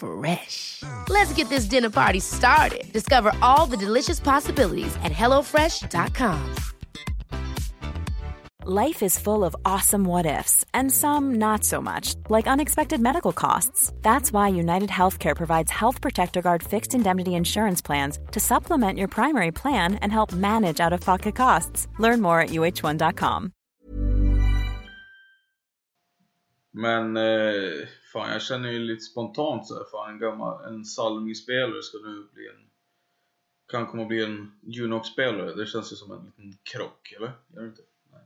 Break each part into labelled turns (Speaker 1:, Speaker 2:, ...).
Speaker 1: Fresh. Let's get this dinner party started. Discover all the delicious possibilities at hellofresh.com.
Speaker 2: Life is full of awesome what ifs, and some not so much, like unexpected medical costs. That's why United Healthcare provides Health Protector Guard fixed indemnity insurance plans to supplement your primary plan and help manage out of pocket costs. Learn more at uh1.com.
Speaker 3: Men eh, fan jag känner ju lite spontant så här, fan en gammal, en Salmi-spelare ska nu bli en kan komma att bli en Junox-spelare. Det känns ju som en liten krock, eller? Gör det inte? Nej.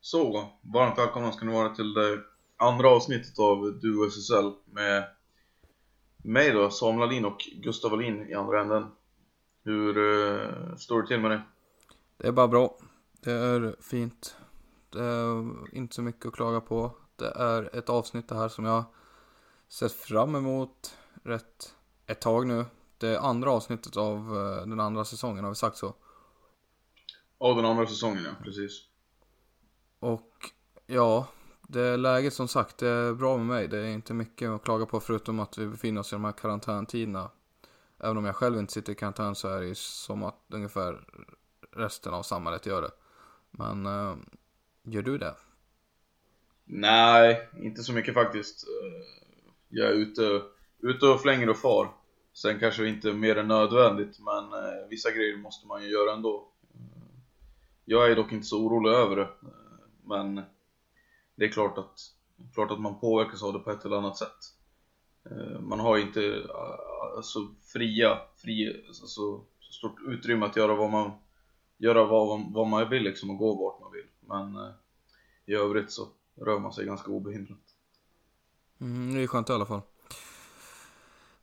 Speaker 3: Så, varmt välkomna ska ni vara till det andra avsnittet av Duo SSL med mig då, Samuel Alin och Gustav Alin i andra änden. Hur eh, står det till med dig?
Speaker 4: Det är bara bra. Det är fint. Det är inte så mycket att klaga på. Det är ett avsnitt det här som jag sett fram emot rätt ett tag nu. Det andra avsnittet av eh, den andra säsongen, har vi sagt så?
Speaker 3: Av den andra säsongen ja, precis.
Speaker 4: Och ja, det är läget som sagt, det är bra med mig. Det är inte mycket att klaga på förutom att vi befinner oss i de här karantäntiderna. Även om jag själv inte sitter i karantän så är det ju som att ungefär resten av samhället gör det. Men eh, gör du det?
Speaker 3: Nej, inte så mycket faktiskt. Eh, jag är ute, ute och flänger och far. Sen kanske inte mer än nödvändigt, men eh, vissa grejer måste man ju göra ändå. Eh, jag är dock inte så orolig över det, men det är klart att, klart att man påverkas av det på ett eller annat sätt. Eh, Man har inte eh, alltså, fria, fri, alltså, så stort utrymme att göra vad man, göra vad, vad man vill liksom och gå vart man vill. Men eh, i övrigt så rör man sig ganska obehindrat.
Speaker 4: Mm, det är skönt i alla fall.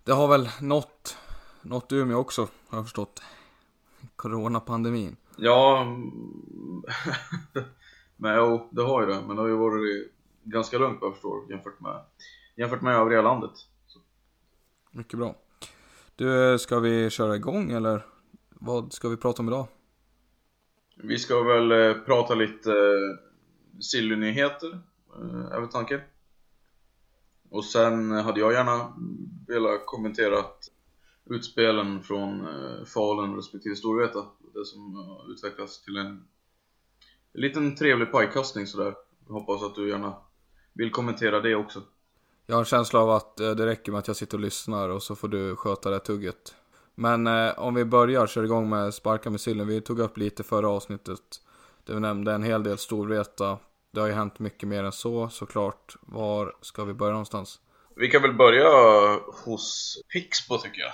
Speaker 4: Det har väl nått, nått Umeå också, har jag förstått. Coronapandemin.
Speaker 3: Ja, mm, men jo, det har ju det. Men det har ju varit ganska lugnt vad jag förstår jämfört med, jämfört med övriga landet. Så.
Speaker 4: Mycket bra. Du, ska vi köra igång eller? Vad ska vi prata om idag?
Speaker 3: Vi ska väl eh, prata lite eh, Silly-nyheter, eh, är väl tanken. Och sen hade jag gärna velat kommentera utspelen från eh, Falun respektive Storvreta. Det som har utvecklats till en, en liten trevlig pajkastning sådär. Hoppas att du gärna vill kommentera det också.
Speaker 4: Jag har en känsla av att eh, det räcker med att jag sitter och lyssnar och så får du sköta det tugget. Men eh, om vi börjar, kör igång med Sparka med sillen. Vi tog upp lite förra avsnittet. Där vi nämnde en hel del Storvreta. Det har ju hänt mycket mer än så såklart. Var ska vi börja någonstans?
Speaker 3: Vi kan väl börja hos Pixbo tycker jag.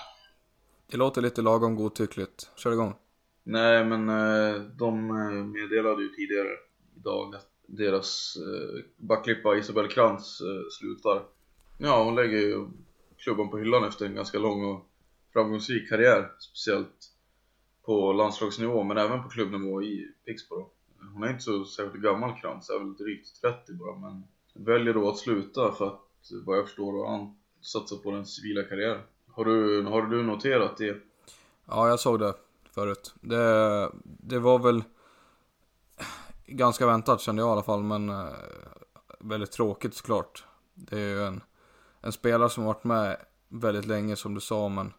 Speaker 4: Det låter lite lagom godtyckligt. Kör igång.
Speaker 3: Nej men eh, de eh, meddelade ju tidigare idag att deras eh, backklippa Isabel Krantz slutar. Ja, hon lägger ju klubban på hyllan efter en ganska lång och framgångsrik karriär. Speciellt på landslagsnivå men även på klubbnivå i Pixbo då. Hon är inte så särskilt gammal Krantz, är väl drygt 30 bara men väljer då att sluta för att vad jag förstår har han satsat på den civila karriären. Har du, har du noterat det?
Speaker 4: Ja, jag såg det förut. Det, det var väl ganska väntat kände jag i alla fall, men eh, väldigt tråkigt såklart. Det är ju en, en spelare som har varit med väldigt länge som du sa, men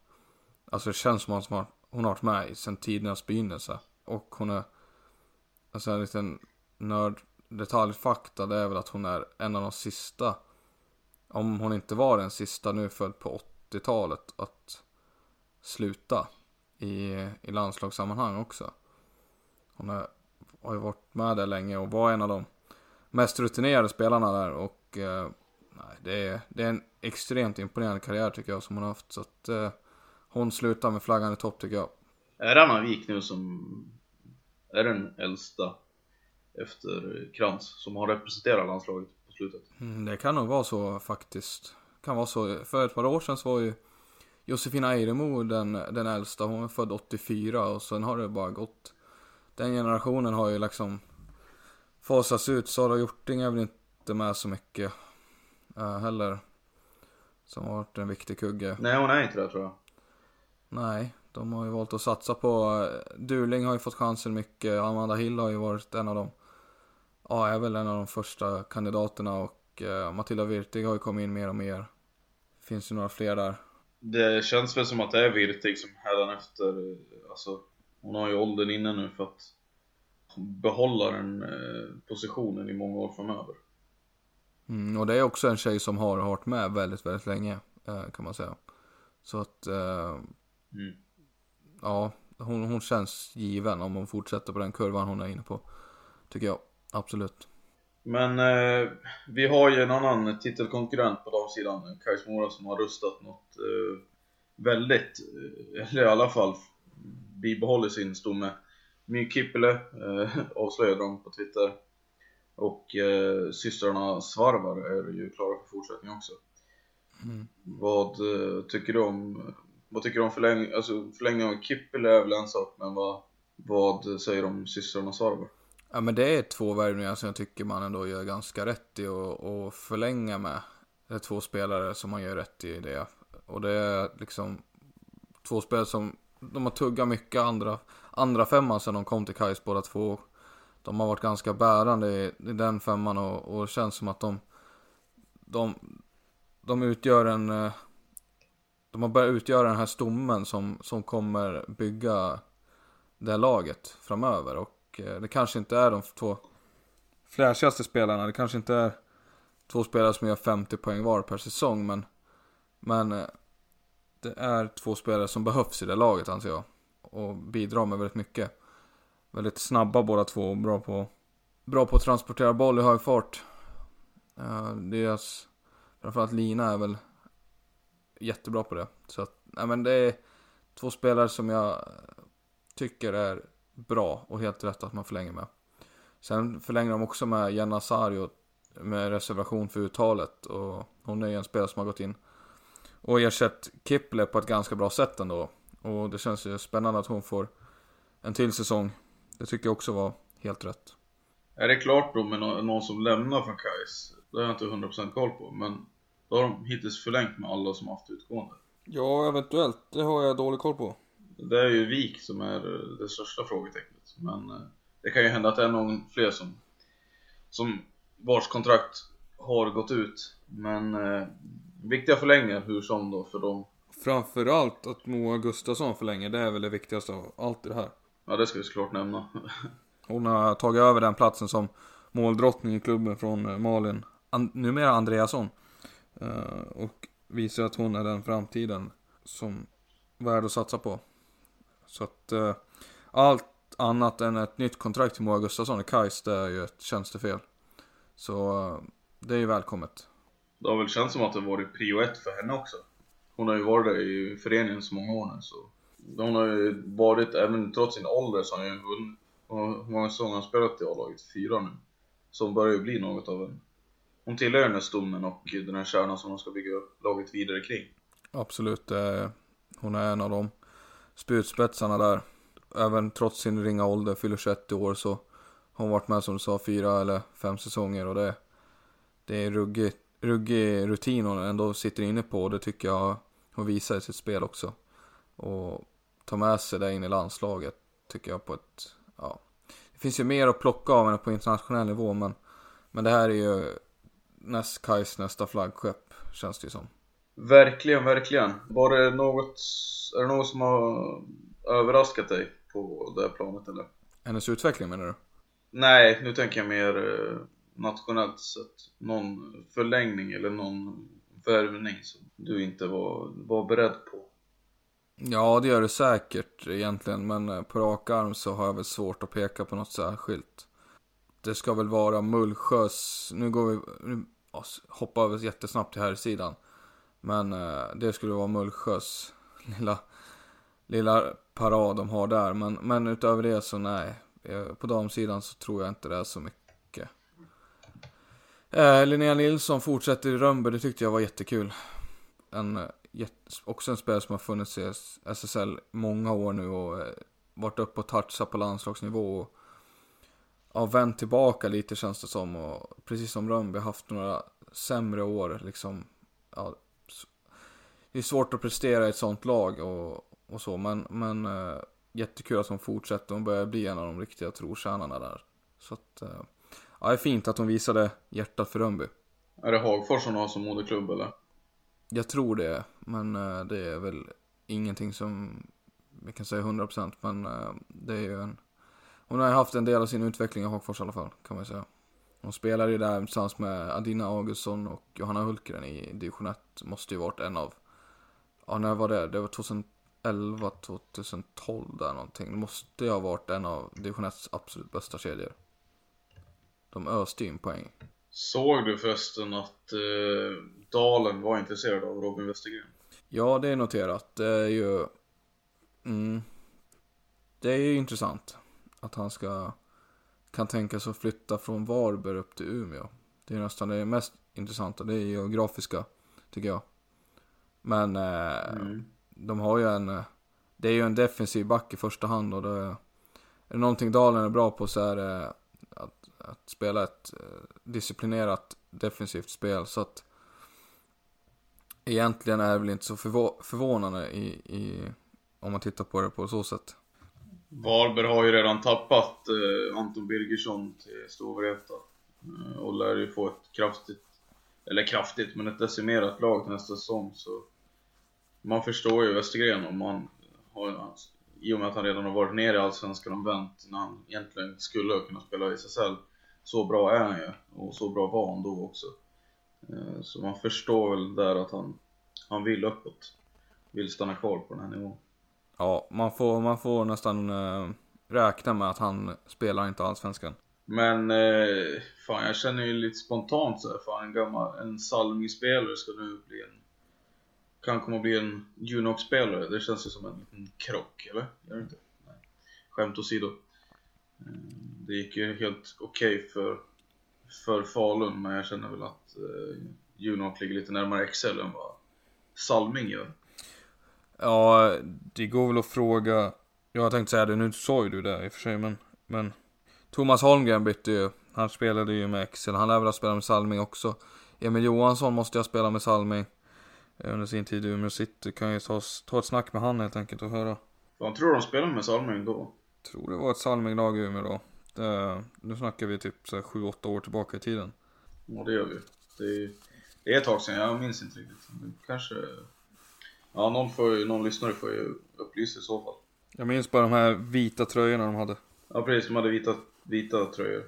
Speaker 4: alltså det känns som att hon har, hon har varit med sedan tidernas begynnelse. Och hon är, alltså en liten nörd detaljfakta, det är väl att hon är en av de sista om hon inte var den sista nu född på 80-talet att sluta i, i landslagssammanhang också. Hon är, har ju varit med där länge och var en av de mest rutinerade spelarna där och eh, nej, det, är, det är en extremt imponerande karriär tycker jag som hon har haft. Så att eh, hon slutar med flaggan i topp tycker jag.
Speaker 3: Är Anna Wik nu som är den äldsta efter Krantz som har representerat landslaget på slutet?
Speaker 4: Mm, det kan nog vara så faktiskt. Kan vara så. För ett par år sedan så var ju Josefina Eiremo den, den äldsta. Hon är född 84 och sen har det bara gått. Den generationen har ju liksom fasats ut. Sara Hjorting är väl inte med så mycket uh, heller. Som har varit en viktig kugge.
Speaker 3: Nej, hon är inte det tror jag.
Speaker 4: Nej, de har ju valt att satsa på, Durling har ju fått chansen mycket, Amanda Hill har ju varit en av dem. Ja, är väl en av de första kandidaterna och uh, Matilda Virtig har ju kommit in mer och mer. Finns ju några fler där.
Speaker 3: Det känns väl som att det är Virtig som efter, alltså hon har ju åldern inne nu för att behålla den eh, positionen i många år framöver.
Speaker 4: Mm, och det är också en tjej som har varit med väldigt, väldigt länge eh, kan man säga. Så att, eh, mm. ja, hon, hon känns given om hon fortsätter på den kurvan hon är inne på. Tycker jag, absolut.
Speaker 3: Men eh, vi har ju en annan titelkonkurrent på damsidan, Kais Mora som har rustat något eh, väldigt, eh, eller i alla fall bibehåller sin stomme. My Kippele eh, avslöjade de på Twitter. Och eh, systrarna Svarvar är ju klara för fortsättning också. Mm. Vad eh, tycker du om vad tycker du om förlängning, alltså förlängning av Kippele är väl en sak, men vad, vad säger du om systrarna Svarvar?
Speaker 4: Ja men det är två värvningar som jag tycker man ändå gör ganska rätt i att förlänga med. Det är två spelare som man gör rätt i det. Och det är liksom två spelare som de har tuggat mycket andra, andra femman sen de kom till Kais båda två. De har varit ganska bärande i, i den femman och, och känns som att de, de, de utgör en, eh, de har börjat utgöra den här stommen som, som kommer bygga det laget framöver. Och Eh, det kanske inte är de två flashigaste spelarna. Det kanske inte är två spelare som gör 50 poäng var per säsong. Men, men eh, det är två spelare som behövs i det laget anser jag. Och bidrar med väldigt mycket. Väldigt snabba båda två och bra på, bra på att transportera boll i hög fart. Eh, deras, framförallt Lina är väl jättebra på det. Så att, nej men det är två spelare som jag tycker är bra och helt rätt att man förlänger med. Sen förlänger de också med Jenna Sario med reservation för uttalet och hon är ju en spelare som har gått in och ersatt Kipler på ett ganska bra sätt ändå. Och det känns ju spännande att hon får en till säsong. Det tycker jag också var helt rätt.
Speaker 3: Är det klart då med någon som lämnar från Kais? Det har jag inte 100% koll på, men då har de hittills förlängt med alla som haft utgående.
Speaker 4: Ja, eventuellt. Det har jag dålig koll på.
Speaker 3: Det är ju Vik som är det största frågetecknet. Men eh, det kan ju hända att det är någon fler som, som vars kontrakt har gått ut. Men eh, Viktiga förlängningar hur som då för dem.
Speaker 4: Framförallt att Moa Gustafsson förlänger, det är väl det viktigaste av allt i det här.
Speaker 3: Ja det ska vi såklart nämna.
Speaker 4: Hon har tagit över den platsen som måldrottning i klubben från eh, Malin, An numera Andreasson. Uh, och visar att hon är den framtiden som värd att satsa på. Så att uh, allt annat än ett nytt kontrakt till Moa Gustafsson i Kais, det är ju ett tjänstefel. Så uh, det är ju välkommet
Speaker 3: det har väl känts som att det varit prio ett för henne också. Hon har ju varit där i föreningen så många år nu så. Hon har ju varit, även trots sin ålder så har hon ju vunnit. Hur många säsonger har hon spelat i A-laget? Fyra nu. Så hon börjar ju bli något av en... Hon tillhör den här stommen och den här kärnan som de ska bygga laget vidare kring.
Speaker 4: Absolut. Hon är en av de spjutspetsarna där. Även trots sin ringa ålder, fyller 21 år så har hon varit med som du sa fyra eller fem säsonger och det, det är ruggigt ruggig rutin hon ändå sitter inne på. Och det tycker jag hon visar i sitt spel också. Och ta med sig det in i landslaget tycker jag på ett, ja. Det finns ju mer att plocka av henne på internationell nivå men, men det här är ju näst Kajs nästa flaggskepp känns det ju som.
Speaker 3: Verkligen, verkligen. Var det något, är det något som har överraskat dig på det här planet eller?
Speaker 4: Hennes utveckling menar du?
Speaker 3: Nej, nu tänker jag mer eh, nationellt sett någon förlängning eller någon värvning som du inte var, var beredd på?
Speaker 4: Ja, det gör det säkert egentligen, men eh, på rak arm så har jag väl svårt att peka på något särskilt. Det ska väl vara Mullsjös, nu går vi, nu hoppar vi jättesnabbt till här sidan. Men eh, det skulle vara Mullsjös lilla, lilla parad de har där. Men, men utöver det så nej. Eh, på damsidan så tror jag inte det är så mycket. Eh, Linnea Nilsson fortsätter i Rönnby, det tyckte jag var jättekul. En, eh, också en spelare som har funnits i SSL många år nu och eh, varit uppe och touchat på landslagsnivå. Och, ja, vänt tillbaka lite känns det som. Och precis som Rönnby haft några sämre år liksom. Ja, det är svårt att prestera i ett sånt lag och, och så. Men, men äh, jättekul att hon fortsätter. Hon börjar bli en av de riktiga trotjänarna där. Så att, äh, ja, det är fint att hon visade hjärtat för Rönnby.
Speaker 3: Är det Hagfors hon har som moderklubb eller?
Speaker 4: Jag tror det, men äh, det är väl ingenting som vi kan säga 100% men det är ju en hon har haft en del av sin utveckling i Hagfors i alla fall, kan man säga. Hon spelade ju där tillsammans med Adina Augustsson och Johanna Hultgren i division 1. Måste ju varit en av, ja när var det? Det var 2011, 2012 där någonting. Det måste ju ha varit en av division 1 absolut bästa kedjor. De öste in poäng.
Speaker 3: Såg du förresten att eh, Dalen var intresserad av Robin Westergren?
Speaker 4: Ja, det är noterat. Det är ju... Mm, det är ju intressant att han ska kan tänka sig att flytta från Varberg upp till Umeå. Det är nästan det mest intressanta, det är geografiska, tycker jag. Men eh, mm. de har ju en, det är ju en defensiv back i första hand och det, är det någonting Dalen är bra på så är det att, att spela ett eh, disciplinerat defensivt spel. Så att egentligen är det väl inte så förvå förvånande i, i, om man tittar på det på så sätt.
Speaker 3: Varberg har ju redan tappat eh, Anton Birgersson till Storvreta eh, och lär ju få ett kraftigt, eller kraftigt, men ett decimerat lag nästa säsong så man förstår ju Västergren om man har, i och med att han redan har varit nere i Allsvenskan och vänt när han egentligen skulle kunna spela i SSL. Så bra är han ju och så bra var han då också. Eh, så man förstår väl där att han, han vill uppåt. Vill stanna kvar på den här nivån.
Speaker 4: Ja, man får, man får nästan äh, räkna med att han spelar inte allsvenskan.
Speaker 3: Men eh, fan jag känner ju lite spontant så här, fan en gammal, en Salmi-spelare ska nu bli en kan komma att bli en Junox-spelare. Det känns ju som en liten krock, eller? Gör det inte? Nej. Skämt åsido. Eh, det gick ju helt okej okay för, för Falun, men jag känner väl att eh, Junox ligger lite närmare Excel än vad Salming gör.
Speaker 4: Ja, det går väl att fråga. Jag tänkte säga det, nu sa ju du det i och för sig, men, men Thomas Holmgren bytte ju. Han spelade ju med Excel. Han lär väl ha spelat med Salming också. Emil Johansson måste jag spela med Salming under sin tid i Umeå City. Kan ju ta, ta ett snack med han helt enkelt och höra.
Speaker 3: Vad tror du de spelade med Salming då?
Speaker 4: Tror det var ett Salming-lag i Umeå då. Det, nu snackar vi typ 7-8 år tillbaka i tiden.
Speaker 3: Ja det gör vi. Det är, det är ett tag sedan, jag minns inte riktigt. Kanske Ja, någon, får, någon lyssnare får ju upplysa i så fall.
Speaker 4: Jag minns bara de här vita tröjorna de hade.
Speaker 3: Ja precis, de hade vita, vita tröjor.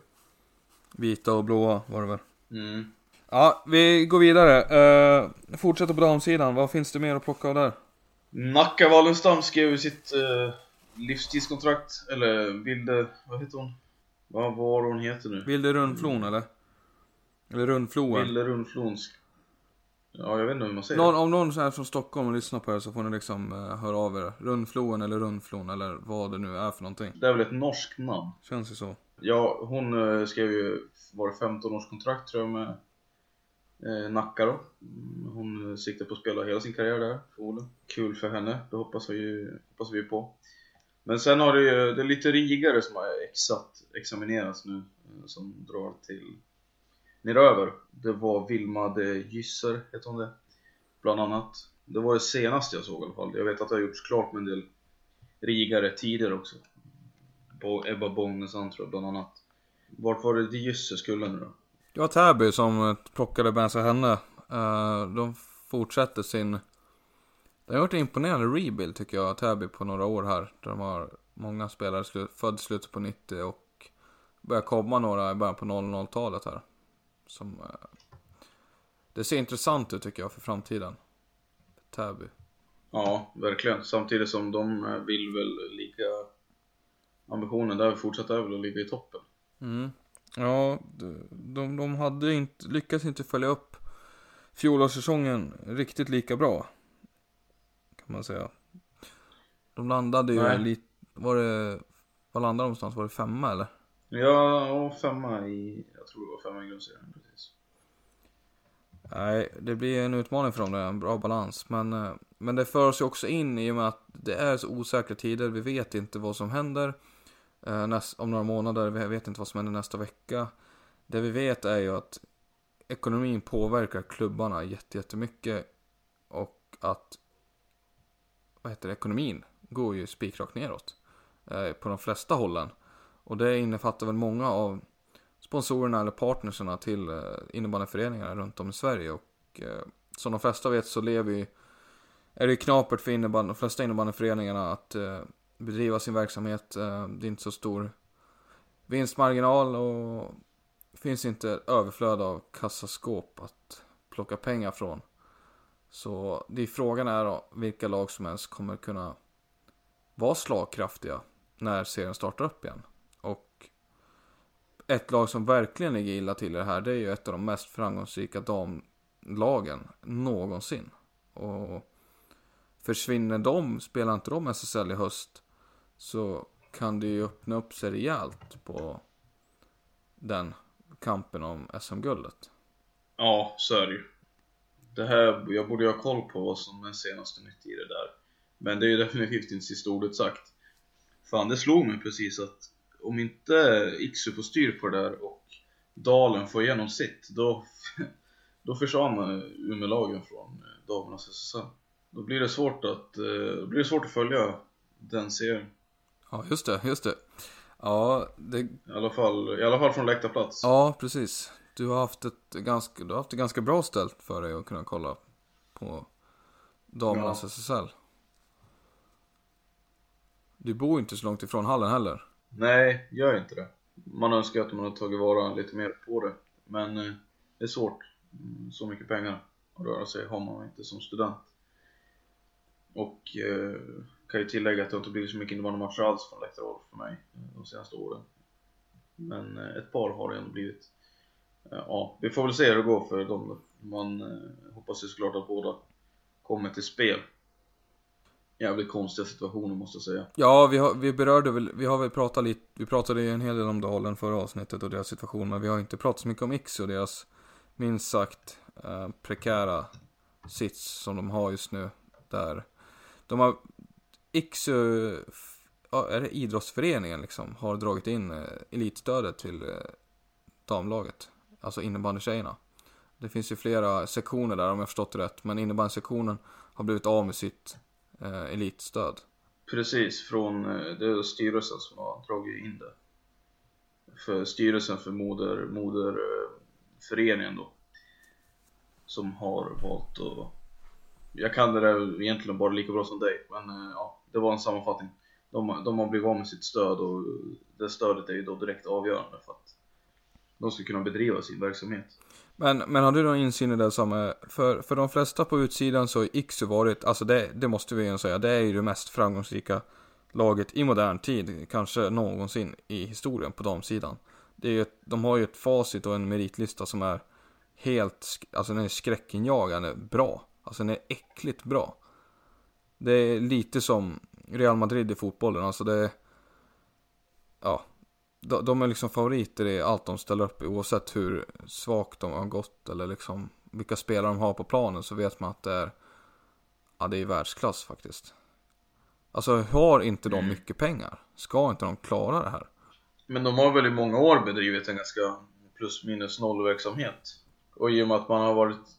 Speaker 4: Vita och blåa var det väl.
Speaker 3: Mm.
Speaker 4: Ja, vi går vidare. Uh, fortsätter på damsidan. Vad finns det mer att plocka av där?
Speaker 3: Nacka Wallenstam skrev sitt uh, livstidskontrakt. Eller Vilde, vad heter hon? Vad var hon heter nu?
Speaker 4: Vilde Rundflon eller? Eller Rundfloen?
Speaker 3: Vilde Rundflon Ja, jag vet inte hur man säger
Speaker 4: någon, Om någon är från Stockholm och lyssnar på det så får ni liksom uh, höra av er. Rundfloen eller Rundflon eller vad det nu är för någonting.
Speaker 3: Det är väl ett norskt namn?
Speaker 4: Känns ju så.
Speaker 3: Ja, hon uh, skrev ju, var det 15 års kontrakt tror jag med eh, Nacka då. Mm, hon siktar på att spela hela sin karriär där, förmodligen. Kul för henne, det hoppas vi, hoppas vi på. Men sen har det ju, det är lite rigare som har exat, examinerats nu, eh, som drar till neröver. Det var Vilma de Gysser, heter hon det. Bland annat. Det var det senaste jag såg i alla fall. Jag vet att det har gjorts klart med en del rigare tidigare också. På Ebba Bångnässon tror jag bland annat. Vart var det de Gysser skulle nu då?
Speaker 4: Det var Täby som plockade med sig henne. Eh, de fortsätter sin... Det har varit en imponerande rebuild tycker jag, Täby på några år här. Där de har många spelare födda i slutet på 90 och börjar komma några i början på 00-talet här. Som, eh, det ser intressant ut tycker jag för framtiden. Täby.
Speaker 3: Ja, verkligen. Samtidigt som de eh, vill väl lika ambitionen där fortsätta är väl att ligga i toppen.
Speaker 4: Mm. Ja, de, de hade inte, lyckats inte följa upp fjolårssäsongen riktigt lika bra. Kan man säga. De landade ju
Speaker 3: Nej.
Speaker 4: lite, var det, var landade de någonstans? Var det femma eller?
Speaker 3: Ja, femma i, jag tror det var femma i grundserien precis.
Speaker 4: Nej, det blir en utmaning för dem, det en bra balans. Men, eh, men det för oss ju också in i och med att det är så osäkra tider. Vi vet inte vad som händer Eh, näst, om några månader. Vi vet inte vad som händer nästa vecka. Det vi vet är ju att ekonomin påverkar klubbarna jättemycket. Och att vad heter det, ekonomin går ju spikrakt neråt. Eh, på de flesta hållen. Och det innefattar väl många av sponsorerna eller partnerserna till eh, innebandyföreningarna runt om i Sverige. Och eh, som de flesta vet så lever ju, är det ju knapert för innebandy, de flesta innebandyföreningarna att eh, bedriva sin verksamhet. Eh, det är inte så stor vinstmarginal och finns inte överflöd av kassaskåp att plocka pengar från. Så det är frågan är då vilka lag som ens kommer kunna vara slagkraftiga när serien startar upp igen. Och ett lag som verkligen ligger illa till i det här, det är ju ett av de mest framgångsrika damlagen någonsin. Och försvinner de, spelar inte de SSL i höst, så kan det ju öppna upp sig rejält på den kampen om SM-guldet.
Speaker 3: Ja, så är det ju. Det här, jag borde ju ha koll på vad som är senaste nytt i det där. Men det är ju definitivt inte sista ordet sagt. Fan, det slog mig precis att om inte Iksu får styr på det där och Dalen får igenom sitt, då, då försvann Umeålagen från damernas SSL. Då blir det svårt att, eh, då blir det svårt att följa den serien.
Speaker 4: Ja, just det, just det. Ja, det,
Speaker 3: I alla fall, i alla fall från läktarplats.
Speaker 4: ja precis. Du har haft ett ganska, du har haft det ganska bra ställt för dig att kunna kolla på damernas
Speaker 3: Ja.
Speaker 4: SSL. Du bor inte så långt ifrån hallen heller.
Speaker 3: Nej, gör inte det. Man önskar att man hade tagit vara lite mer på det. Men eh, det är svårt. Mm, Så mycket pengar att röra sig har man inte som student. Och eh, kan ju tillägga att det inte blivit så mycket innebandymatcher alls från läktarhåll för mig eh, de senaste åren. Men eh, ett par har det ändå blivit. Eh, ja, vi får väl se hur det går för dem. Man hoppas ju såklart att båda kommer till spel. Jävligt konstiga situationer måste jag säga.
Speaker 4: Ja, vi, har, vi berörde väl, vi har väl pratat lite, vi pratade ju en hel del om Dalen förra avsnittet och deras situation, men vi har inte pratat så mycket om Iksu och deras minst sagt eh, prekära sits som de har just nu. Där de har, Iksu, ja, är det idrottsföreningen liksom, har dragit in eh, elitstödet till eh, damlaget, alltså innebandytjejerna. Det finns ju flera sektioner där om jag förstått det rätt, men innebandysektionen har blivit av med sitt eh, elitstöd.
Speaker 3: Precis, från eh, det är styrelsen som har dragit in det. För styrelsen för moder, moderföreningen eh, då. Som har valt att... Jag kan det där egentligen bara lika bra som dig, men eh, ja, det var en sammanfattning. De, de har blivit av med sitt stöd och det stödet är ju då direkt avgörande för att de ska kunna bedriva sin verksamhet.
Speaker 4: Men, men har du någon insyn i det som är, för, för de flesta på utsidan så har Iksu varit, alltså det, det måste vi ju säga, det är ju det mest framgångsrika laget i modern tid, kanske någonsin i historien på damsidan. Det är ju de har ju ett facit och en meritlista som är helt, alltså den är skräckinjagande bra. Alltså den är äckligt bra. Det är lite som Real Madrid i fotbollen, alltså det är, ja, de, de är liksom favoriter i allt de ställer upp oavsett hur svagt de har gått eller liksom vilka spelare de har på planen så vet man att det är Ja det är världsklass faktiskt Alltså har inte de mycket pengar? Ska inte de klara det här?
Speaker 3: Men de har väl i många år bedrivit en ganska plus minus noll verksamhet. Och i och med att man har varit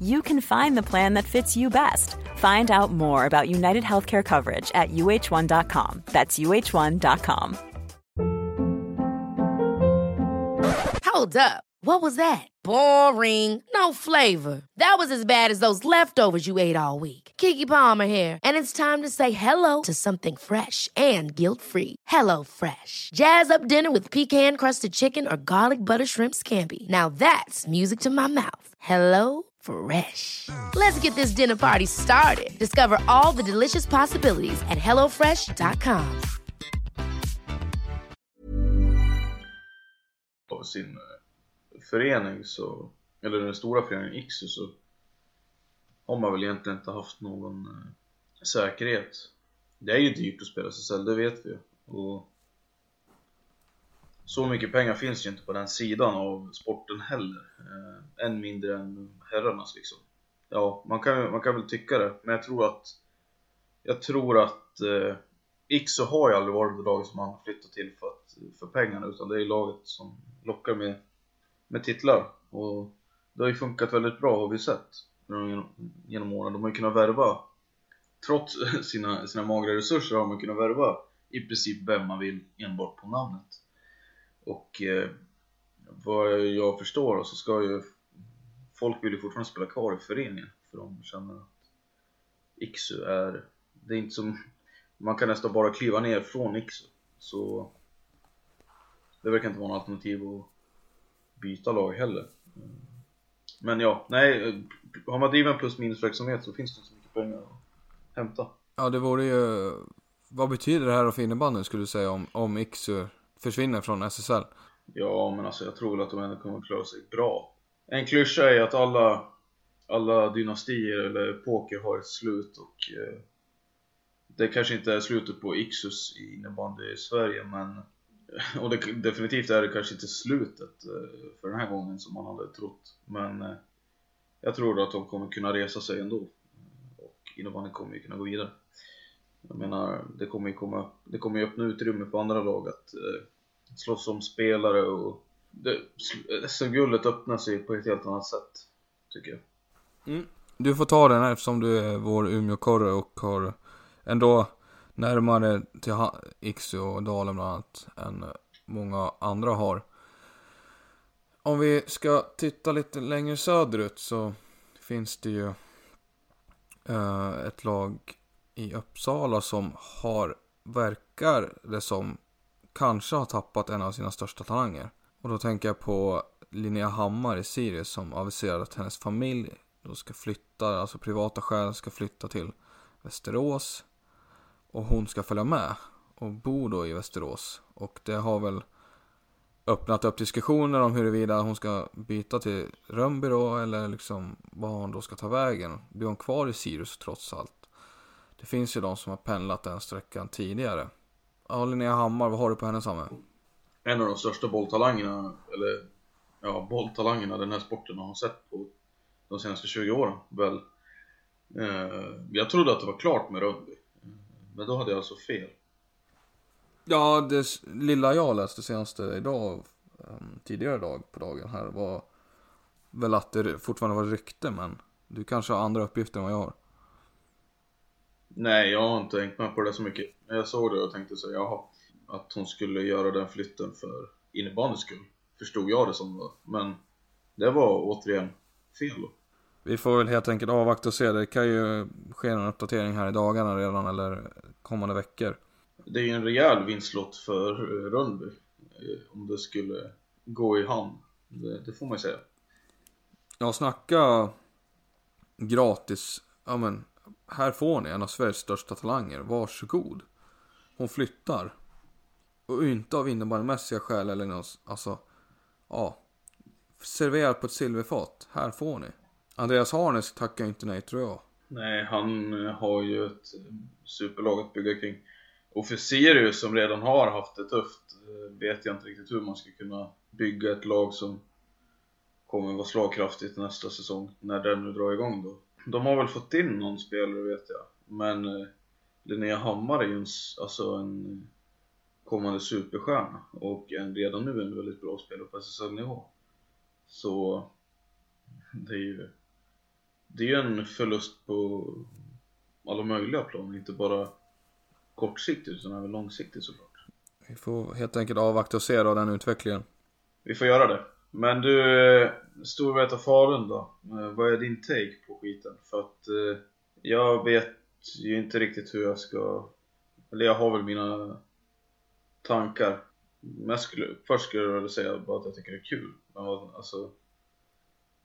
Speaker 2: you can find the plan that fits you best. Find out more about United Healthcare coverage at uh1.com. That's uh1.com.
Speaker 1: Hold up. What was that? Boring. No flavor. That was as bad as those leftovers you ate all week. Kiki Palmer here, and it's time to say hello to something fresh and guilt-free. Hello Fresh. Jazz up dinner with pecan-crusted chicken or garlic butter shrimp scampi. Now that's music to my mouth. Hello Fresh. Let's get this dinner party started. Discover all the delicious possibilities at hellofresh.com.
Speaker 3: av sin eh, förening så, eller den stora föreningen Ixu så har man väl egentligen inte haft någon eh, säkerhet. Det är ju dyrt att spela SSL, det vet vi ju. Och så mycket pengar finns ju inte på den sidan av sporten heller. Eh, än mindre än herrarnas liksom. Ja, man kan, man kan väl tycka det, men jag tror att jag tror att eh, Iksu har ju aldrig varit det laget som man flyttat till för, att, för pengarna utan det är laget som lockar med, med titlar och det har ju funkat väldigt bra har vi sett genom, genom åren. De har ju kunnat värva trots sina, sina magra resurser har man kunnat värva i princip vem man vill enbart på namnet och eh, vad jag förstår så ska ju folk vill ju fortfarande spela kvar i föreningen för de känner att Iksu är det är inte som man kan nästan bara kliva ner från Iksu så det verkar inte vara något alternativ att byta lag heller. Men ja, nej eh, har man driven plus minus verksamhet så finns det inte så mycket pengar att hämta.
Speaker 4: Ja, det vore ju... Vad betyder det här för innebandyn skulle du säga om, om Iksu försvinner från SSL?
Speaker 3: Ja, men alltså jag tror väl att de ändå kommer klara sig bra. En klyscha är att alla, alla dynastier eller poker har ett slut och eh, det kanske inte är slutet på Ixus i innebandy i Sverige men och det, definitivt är det kanske inte slutet eh, för den här gången som man hade trott men eh, jag tror att de kommer kunna resa sig ändå och innebandyn kommer ju kunna gå vidare. Jag menar, det kommer ju komma, det kommer ju öppna utrymme för andra lag att eh, slåss om spelare och SM-guldet öppnar sig på ett helt annat sätt, tycker jag.
Speaker 4: Mm. Du får ta den här eftersom du är vår Umeåkorre och har ändå närmare till Iksu och Dalen bland annat än många andra har. Om vi ska titta lite längre söderut så finns det ju eh, ett lag i Uppsala som har, verkar det som, kanske har tappat en av sina största talanger. Och då tänker jag på Linnea Hammar i Sirius som aviserade att hennes familj då ska flytta, alltså privata skäl ska flytta till Västerås. Och hon ska följa med och bo då i Västerås. Och det har väl öppnat upp diskussioner om huruvida hon ska byta till Rönnby då eller liksom vad hon då ska ta vägen. Blir hon kvar i Sirius trots allt? Det finns ju de som har pendlat den sträckan tidigare. Ja, Linnea Hammar, vad har du på henne Samme?
Speaker 3: En av de största bolltalangerna, eller ja, bolltalangerna den här sporten har sett på de senaste 20 åren väl. Eh, jag trodde att det var klart med Rönnby, men då hade jag alltså fel.
Speaker 4: Ja, det lilla jag läste senaste idag, um, tidigare idag på dagen här var väl att det fortfarande var rykte men du kanske har andra uppgifter än vad jag har.
Speaker 3: Nej, jag har inte hängt med på det så mycket. Men Jag såg det och tänkte så jaha, att hon skulle göra den flytten för innebandyns skull. Förstod jag det som då. Men det var återigen fel.
Speaker 4: Vi får väl helt enkelt avvakta och se. Det kan ju ske en uppdatering här i dagarna redan eller kommande veckor.
Speaker 3: Det är ju en rejäl vinstlott för Rönnby. eh, Om det skulle gå i hamn. Det, det får man ju säga.
Speaker 4: Ja, snacka gratis. Ja men, här får ni en av Sveriges största talanger. Varsågod. Hon flyttar. Och inte av innebandymässiga skäl eller något, alltså, ja. Serverat på ett silverfat. Här får ni. Andreas Harnes tackar inte nej tror jag.
Speaker 3: Nej, han eh, har ju ett eh, superlag att bygga kring. Och för Sirius som redan har haft det tufft eh, vet jag inte riktigt hur man ska kunna bygga ett lag som kommer vara slagkraftigt nästa säsong när den nu drar igång då. De har väl fått in någon spelare vet jag, men eh, Linnea Hammar är ju en, alltså en kommande superstjärna och en, redan nu en väldigt bra spelare på SSL-nivå. Så det är ju det är ju en förlust på alla möjliga plan, inte bara kortsiktigt utan även långsiktigt såklart.
Speaker 4: Vi får helt enkelt avvakta och se då den utvecklingen.
Speaker 3: Vi får göra det. Men du, Storvreta Falun då? Eh, vad är din take på skiten? För att eh, jag vet ju inte riktigt hur jag ska... Eller jag har väl mina tankar. Men jag skulle, först skulle jag vilja säga bara att jag tycker det är kul. Men vad, alltså...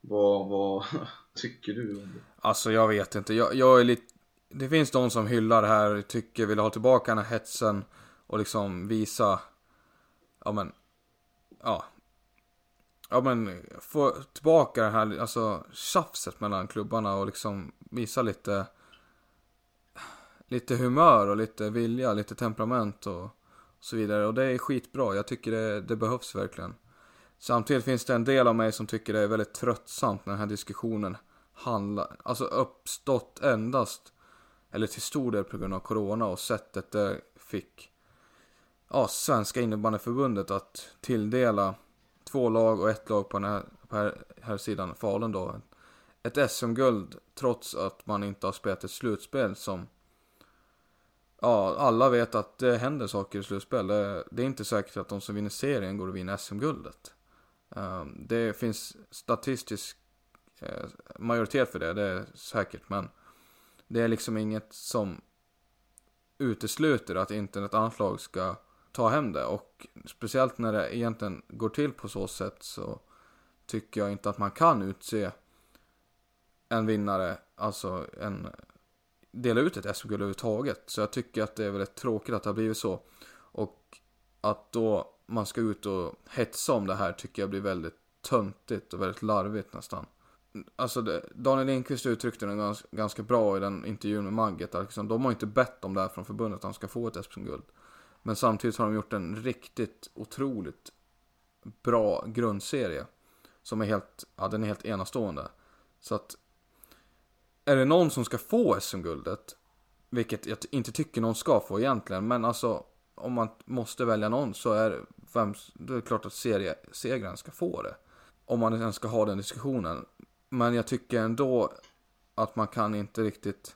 Speaker 3: Vad, vad tycker du om det?
Speaker 4: Alltså jag vet inte. Jag, jag är lite... Det finns de som hyllar det här, tycker vill ha tillbaka den här hetsen och liksom visa... Ja men... Ja. Ja men få tillbaka det här alltså tjafset mellan klubbarna och liksom visa lite... Lite humör och lite vilja, lite temperament och så vidare. Och det är skitbra. Jag tycker det, det behövs verkligen. Samtidigt finns det en del av mig som tycker det är väldigt tröttsamt när den här diskussionen handlar, alltså uppstått endast, eller till stor del på grund av Corona och sättet det fick, ja, Svenska innebandyförbundet att tilldela två lag och ett lag på den här, på här, här sidan, Falun då, ett SM-guld trots att man inte har spelat ett slutspel som Ja, alla vet att det händer saker i slutspel. Det, det är inte säkert att de som vinner serien går och vinner SM-guldet. Um, ehm, det finns statistisk eh, majoritet för det, det är säkert. Men det är liksom inget som utesluter att inte ett annat lag ska ta hem det. Och speciellt när det egentligen går till på så sätt så tycker jag inte att man kan utse en vinnare, alltså en dela ut ett SM-guld överhuvudtaget. Så jag tycker att det är väldigt tråkigt att det har blivit så. Och att då man ska ut och hetsa om det här tycker jag blir väldigt töntigt och väldigt larvigt nästan. Alltså det, Daniel Lindqvist uttryckte det ganska, ganska bra i den intervjun med Magget. Att liksom, de har inte bett om det här från förbundet att han ska få ett SM-guld. Men samtidigt har de gjort en riktigt otroligt bra grundserie. Som är helt, ja den är helt enastående. Så att är det någon som ska få SM-guldet, vilket jag inte tycker någon ska få egentligen, men alltså om man måste välja någon så är det, vem, det är klart att seriesegraren ska få det. Om man ens ska ha den diskussionen. Men jag tycker ändå att man kan inte riktigt...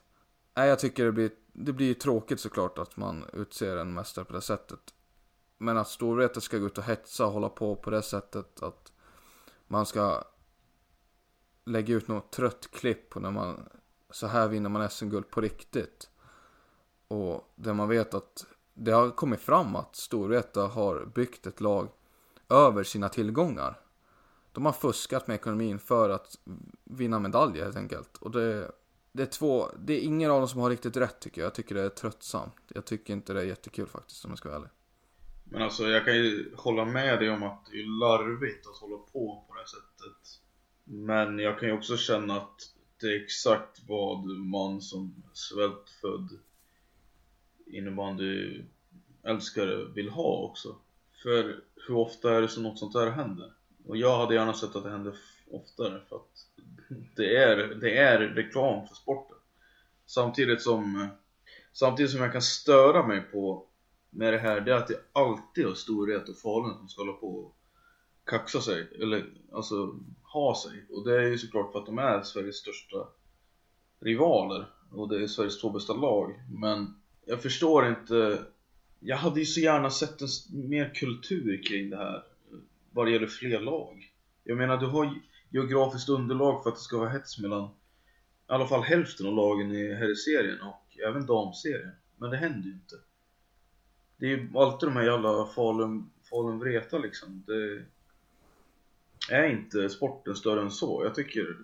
Speaker 4: Nej, jag tycker det blir, det blir ju tråkigt såklart att man utser en mästare på det sättet. Men att Storvreta ska gå ut och hetsa och hålla på på det sättet att man ska lägga ut något trött klipp på när man så här vinner man SM-guld på riktigt. Och där man vet att det har kommit fram att Storvreta har byggt ett lag över sina tillgångar. De har fuskat med ekonomin för att vinna medaljer helt enkelt. Och det, det är två, det är ingen av dem som har riktigt rätt tycker jag. Jag tycker det är tröttsamt. Jag tycker inte det är jättekul faktiskt om jag ska vara ärlig.
Speaker 3: Men alltså jag kan ju hålla med dig om att det är larvigt att hålla på på det här sättet. Men jag kan ju också känna att det är exakt vad man som svältfödd innebandy älskare vill ha också. För hur ofta är det som något sånt där händer? Och jag hade gärna sett att det hände oftare för att det är, det är reklam för sporten. Samtidigt som, samtidigt som jag kan störa mig på med det här, det är att det alltid är Storhet och Falun som ska hålla på och kaxa sig, eller alltså ha sig. Och det är ju såklart för att de är Sveriges största rivaler och det är Sveriges två bästa lag. Men jag förstår inte. Jag hade ju så gärna sett en mer kultur kring det här eh, vad det gäller fler lag. Jag menar, du har geografiskt underlag för att det ska vara hets mellan i alla fall hälften av lagen i herrserien och även damserien. Men det händer ju inte. Det är ju alltid de här jävla Falun, Falun Vreta liksom. Det är inte sporten större än så. Jag tycker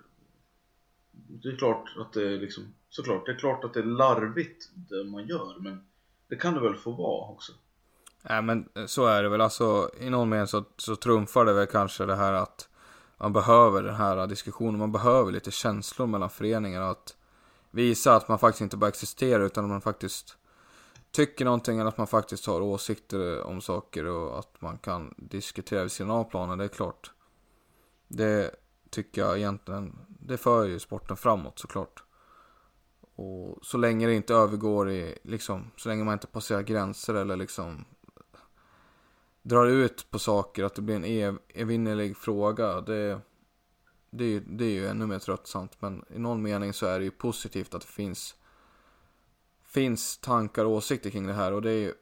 Speaker 3: det är klart att det är liksom, såklart, det är klart att det är larvigt det man gör, men det kan det väl få vara också.
Speaker 4: Nej men så är det väl, alltså i någon mening så, så trumfar det väl kanske det här att man behöver den här diskussionen, man behöver lite känslor mellan föreningar att visa att man faktiskt inte bara existerar utan att man faktiskt tycker någonting eller att man faktiskt har åsikter om saker och att man kan diskutera vid sidan av planen, det är klart. Det tycker jag egentligen, det för ju sporten framåt såklart. Och så länge det inte övergår i, liksom, så länge man inte passerar gränser eller liksom drar ut på saker, att det blir en ev evinnerlig fråga. Det, Det är, ju, det är ju ännu mer tröttsamt men i någon mening så är det ju positivt att det finns finns tankar och åsikter kring det här och det är ju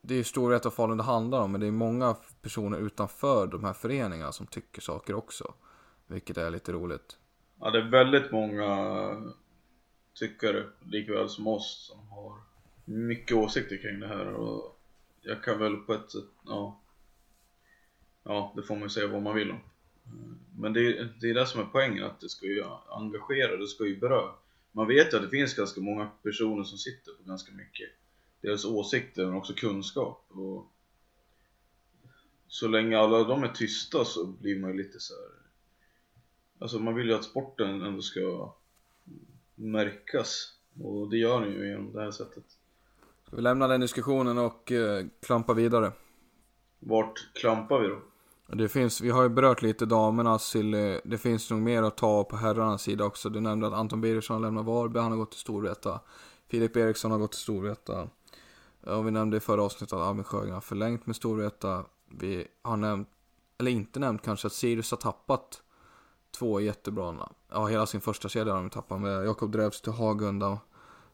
Speaker 4: det är ju och Falun det handlar om men det är många personer utanför de här föreningarna som tycker saker också. Vilket är lite roligt.
Speaker 3: Ja, det är väldigt många tyckare, likväl som oss, som har mycket åsikter kring det här och jag kan väl på ett sätt, ja. Ja, det får man ju säga vad man vill om. Men det är, det är det som är poängen, att det ska ju engagera, det ska ju beröra. Man vet ju att det finns ganska många personer som sitter på ganska mycket. Deras åsikter men också kunskap. Och Så länge alla de är tysta så blir man ju lite så här. Alltså man vill ju att sporten ändå ska märkas. Och det gör den ju genom det här sättet.
Speaker 4: Ska vi lämna den diskussionen och eh, klampa vidare?
Speaker 3: Vart klampar vi då?
Speaker 4: Det finns, vi har ju berört lite damernas Silly. Det finns nog mer att ta på herrarnas sida också. Du nämnde att Anton Birgersson har lämnat Varberg, han har gått till Storvreta. Filip Eriksson har gått till Storvreta. Och vi nämnde i förra avsnittet att Albin Sjögren har förlängt med Storvreta. Vi har nämnt, eller inte nämnt kanske, att Sirius har tappat två jättebra Ja, hela sin första kedja har de tappat med Jakob Drevs till Hagunda,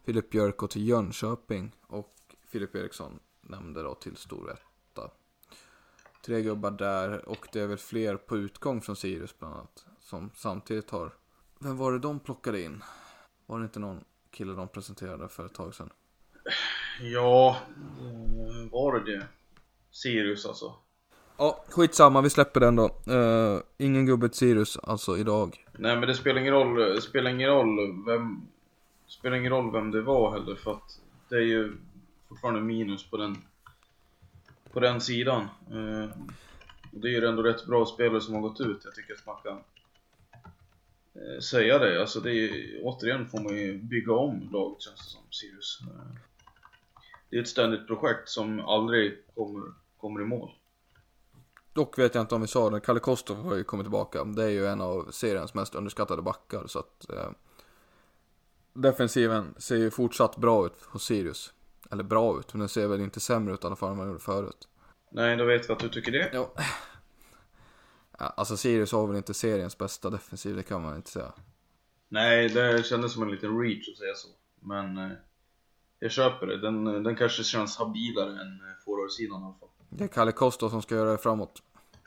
Speaker 4: Filip Björk till Jönköping och Filip Eriksson nämnde då till Storvreta. Tre gubbar där och det är väl fler på utgång från Sirius bland annat. Som samtidigt har... Vem var det de plockade in? Var det inte någon kille de presenterade för ett tag sedan?
Speaker 3: Ja, eh, var det det? Sirius alltså.
Speaker 4: Ja, skitsamma, vi släpper den då. Uh, ingen gubbe till Sirius alltså idag.
Speaker 3: Nej men det spelar ingen roll, det spelar ingen roll vem spelar ingen roll vem det var heller för att det är ju fortfarande minus på den på den sidan. Eh, och det är ju ändå rätt bra spelare som har gått ut. Jag tycker att man kan eh, säga det. Alltså det är återigen får man ju bygga om laget känns det som Sirius. Eh, det är ett ständigt projekt som aldrig kommer, kommer i mål.
Speaker 4: Dock vet jag inte om vi sa det, Kalle Kostov har ju kommit tillbaka. Det är ju en av seriens mest underskattade backar så att eh, Defensiven ser ju fortsatt bra ut hos Sirius. Eller bra ut, men den ser väl inte sämre ut i alla fall än vad den gjorde förut.
Speaker 3: Nej, då vet vi att du tycker det.
Speaker 4: Ja. Alltså Sirius har väl inte seriens bästa defensiv, det kan man inte säga.
Speaker 3: Nej, det kändes som en liten reach att säga så. Men eh, jag köper det. Den, den kanske känns habilare än eh, forwardsidan i alla fall.
Speaker 4: Det är Kalle Costa som ska göra det framåt.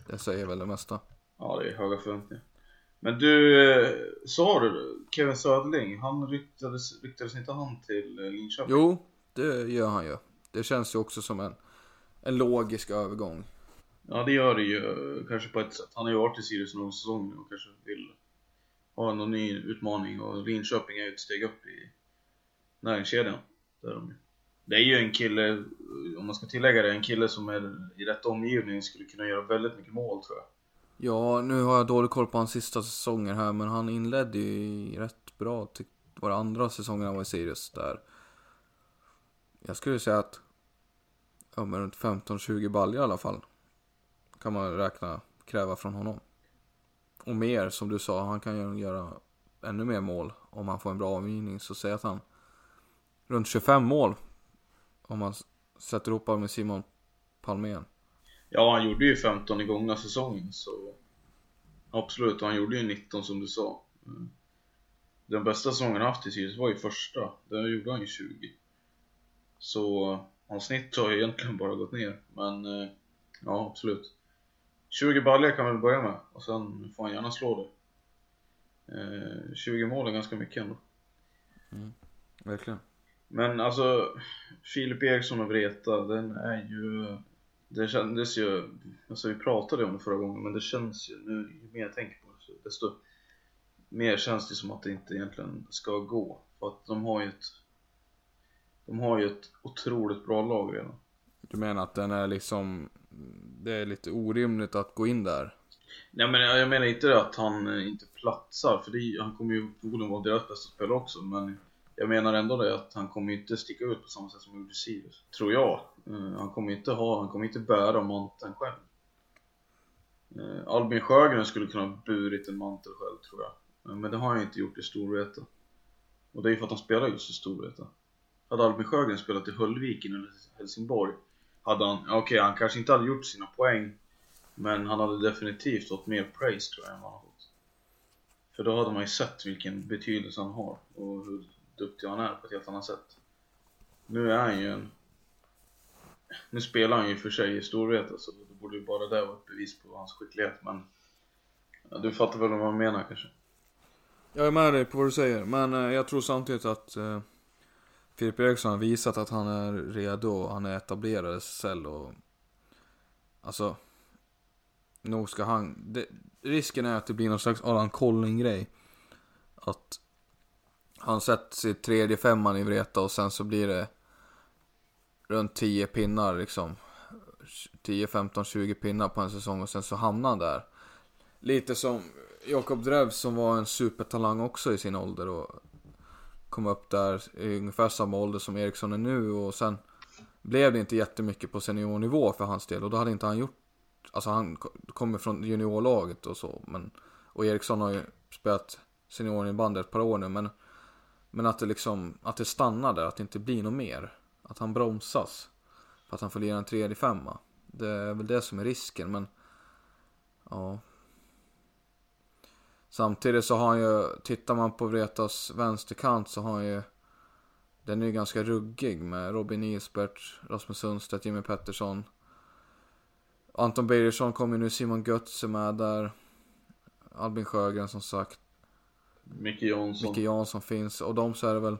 Speaker 4: Det säger väl det mesta.
Speaker 3: Ja, det är höga förväntningar. Men du, eh, sa du Kevin Söderling, han ryktades, ryktades inte han till eh, Linköping?
Speaker 4: Jo, det gör han ju. Det känns ju också som en, en logisk övergång.
Speaker 3: Ja, det gör det ju kanske på ett sätt. Han har ju varit i Sirius någon säsong nu och kanske vill ha någon ny utmaning och Linköping är ju ett steg upp i näringskedjan. Där de det är ju en kille, om man ska tillägga det, en kille som är i rätt omgivning skulle kunna göra väldigt mycket mål tror jag.
Speaker 4: Ja, nu har jag dålig koll på hans sista säsonger här, men han inledde ju rätt bra, tyckte var det andra säsongen han var i Sirius där. Jag skulle säga att, ja men runt 15-20 baljor i alla fall. Kan man räkna, kräva från honom. Och mer, som du sa, han kan ju göra ännu mer mål om han får en bra avgivning. Så säg att han runt 25 mål om man sätter ihop med Simon Palmén.
Speaker 3: Ja, han gjorde ju 15 i gångna säsongen så Absolut, och han gjorde ju 19 som du sa. Mm. Den bästa säsongen han haft i Sirius var ju första, där gjorde han ju 20. Så hans snitt har ju egentligen bara gått ner, men eh, ja absolut. 20 baljor kan man väl börja med och sen får han gärna slå det. 20 eh, mål är ganska mycket ändå.
Speaker 4: Mm, verkligen.
Speaker 3: Men alltså, Filip Eriksson och Vreta, den är ju... Det kändes ju, alltså vi pratade om det förra gången, men det känns ju, nu ju mer jag tänker på det, desto mer känns det som att det inte egentligen ska gå. För att de har ju ett, de har ju ett otroligt bra lag redan.
Speaker 4: Du menar att den är liksom, det är lite orimligt att gå in där?
Speaker 3: Nej men jag menar inte att han inte platsar, för det, han kommer ju förmodligen vara deras bästa spelare också, men jag menar ändå det att han kommer inte sticka ut på samma sätt som gjorde Sirius. Tror jag. Uh, han kommer inte ha, han kommer inte bära manteln själv. Uh, Albin Sjögren skulle kunna ha burit en mantel själv tror jag. Uh, men det har han inte gjort i Storvreta. Och det är ju för att han spelar just i Storvreta. Hade Albin Sjögren spelat i Höllviken eller Helsingborg hade han, okej okay, han kanske inte hade gjort sina poäng Men han hade definitivt fått mer praise tror jag än vad han har fått För då hade man ju sett vilken betydelse han har och hur duktig han är på ett helt annat sätt. Nu är han ju en... Nu spelar han ju för sig i storhet, alltså. det borde ju bara det vara ett bevis på hans skicklighet men... Ja, du fattar väl vad man menar kanske?
Speaker 4: Jag är med dig på vad du säger, men eh, jag tror samtidigt att eh, Filip Eriksson har visat att han är redo och han är etablerad i SSL och... Alltså... Nog ska han... Det, risken är att det blir någon slags Allan Colling-grej. Att han sätter sig tredje femman i Vreta och sen så blir det runt 10 pinnar liksom. 10, 15, 20 pinnar på en säsong och sen så hamnar han där. Lite som Jakob Drev som var en supertalang också i sin ålder och kom upp där i ungefär samma ålder som Eriksson är nu och sen blev det inte jättemycket på seniornivå för hans del och då hade inte han gjort Alltså han kommer från juniorlaget och så men Och Eriksson har ju spelat seniorinnebandy ett par år nu men men att det liksom Att det stannar där, att det inte blir något mer. Att han bromsas För att han får lira en tredje femma. Det är väl det som är risken men Ja. Samtidigt så har han ju, tittar man på Vretas vänsterkant så har han ju Den är ju ganska ruggig med Robin Isbert, Rasmus Sundstedt, Jimmy Pettersson. Anton Birgersson kommer nu, Simon Götz är med där. Albin Sjögren som sagt.
Speaker 3: Micke Jansson
Speaker 4: Micke Jansson finns och de så är det väl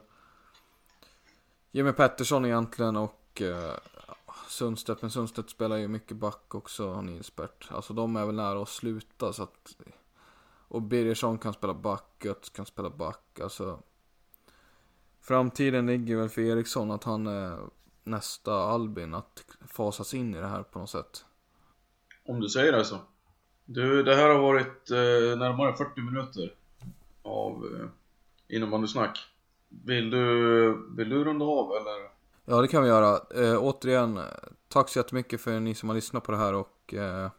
Speaker 4: Jimmy Pettersson egentligen och uh, Sundstedt, men Sundstedt spelar ju mycket back också, han Isbert. Alltså de är väl nära att sluta så att och Birgersson kan spela back, Götz kan spela back. Alltså, framtiden ligger väl för Eriksson att han är nästa Albin, att fasas in i det här på något sätt.
Speaker 3: Om du säger det så. Du, det här har varit eh, närmare 40 minuter av eh, innebandysnack. Vill du, vill du runda av eller?
Speaker 4: Ja, det kan vi göra. Eh, återigen, eh, tack så jättemycket för ni som har lyssnat på det här och eh,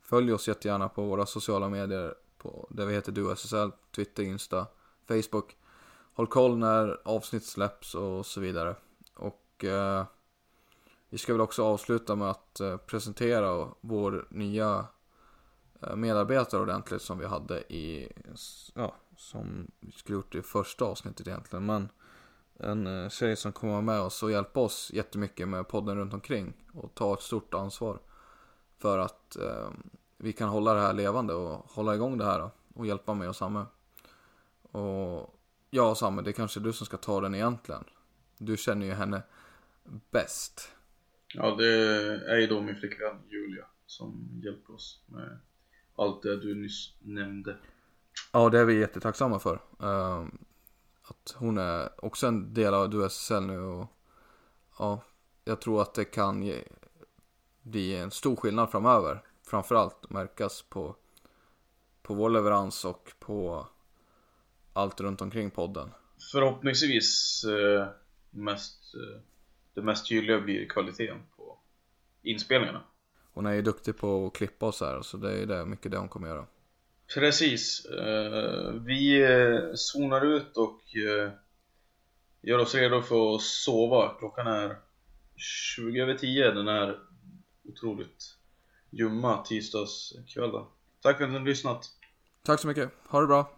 Speaker 4: följ oss jättegärna på våra sociala medier på där vi heter DuSSL, Twitter, Insta, Facebook. Håll koll när avsnitt släpps och så vidare. Och eh, vi ska väl också avsluta med att eh, presentera vår nya eh, medarbetare ordentligt som vi hade i, ja, som vi skulle gjort i första avsnittet egentligen. Men en eh, tjej som kommer vara med oss och hjälpa oss jättemycket med podden runt omkring och ta ett stort ansvar för att eh, vi kan hålla det här levande och hålla igång det här och hjälpa mig och Samme. Och ja, Samme, det är kanske du som ska ta den egentligen. Du känner ju henne bäst.
Speaker 3: Ja, det är ju då min flickvän Julia som hjälper oss med allt det du nyss nämnde.
Speaker 4: Ja, det är vi jättetacksamma för. Um, att hon är också en del av DuSSL nu och ja, jag tror att det kan ge, bli en stor skillnad framöver framförallt märkas på, på vår leverans och på allt runt omkring podden.
Speaker 3: Förhoppningsvis eh, mest, eh, det mest tydliga blir kvaliteten på inspelningarna.
Speaker 4: Hon är ju duktig på att klippa oss här så det är det, mycket det hon kommer göra.
Speaker 3: Precis. Eh, vi eh, zonar ut och eh, gör oss redo för att sova. Klockan är 20 över 10. Den är otroligt ljumma tisdagskvällen. Tack för att ni har lyssnat.
Speaker 4: Tack så mycket. Ha det bra.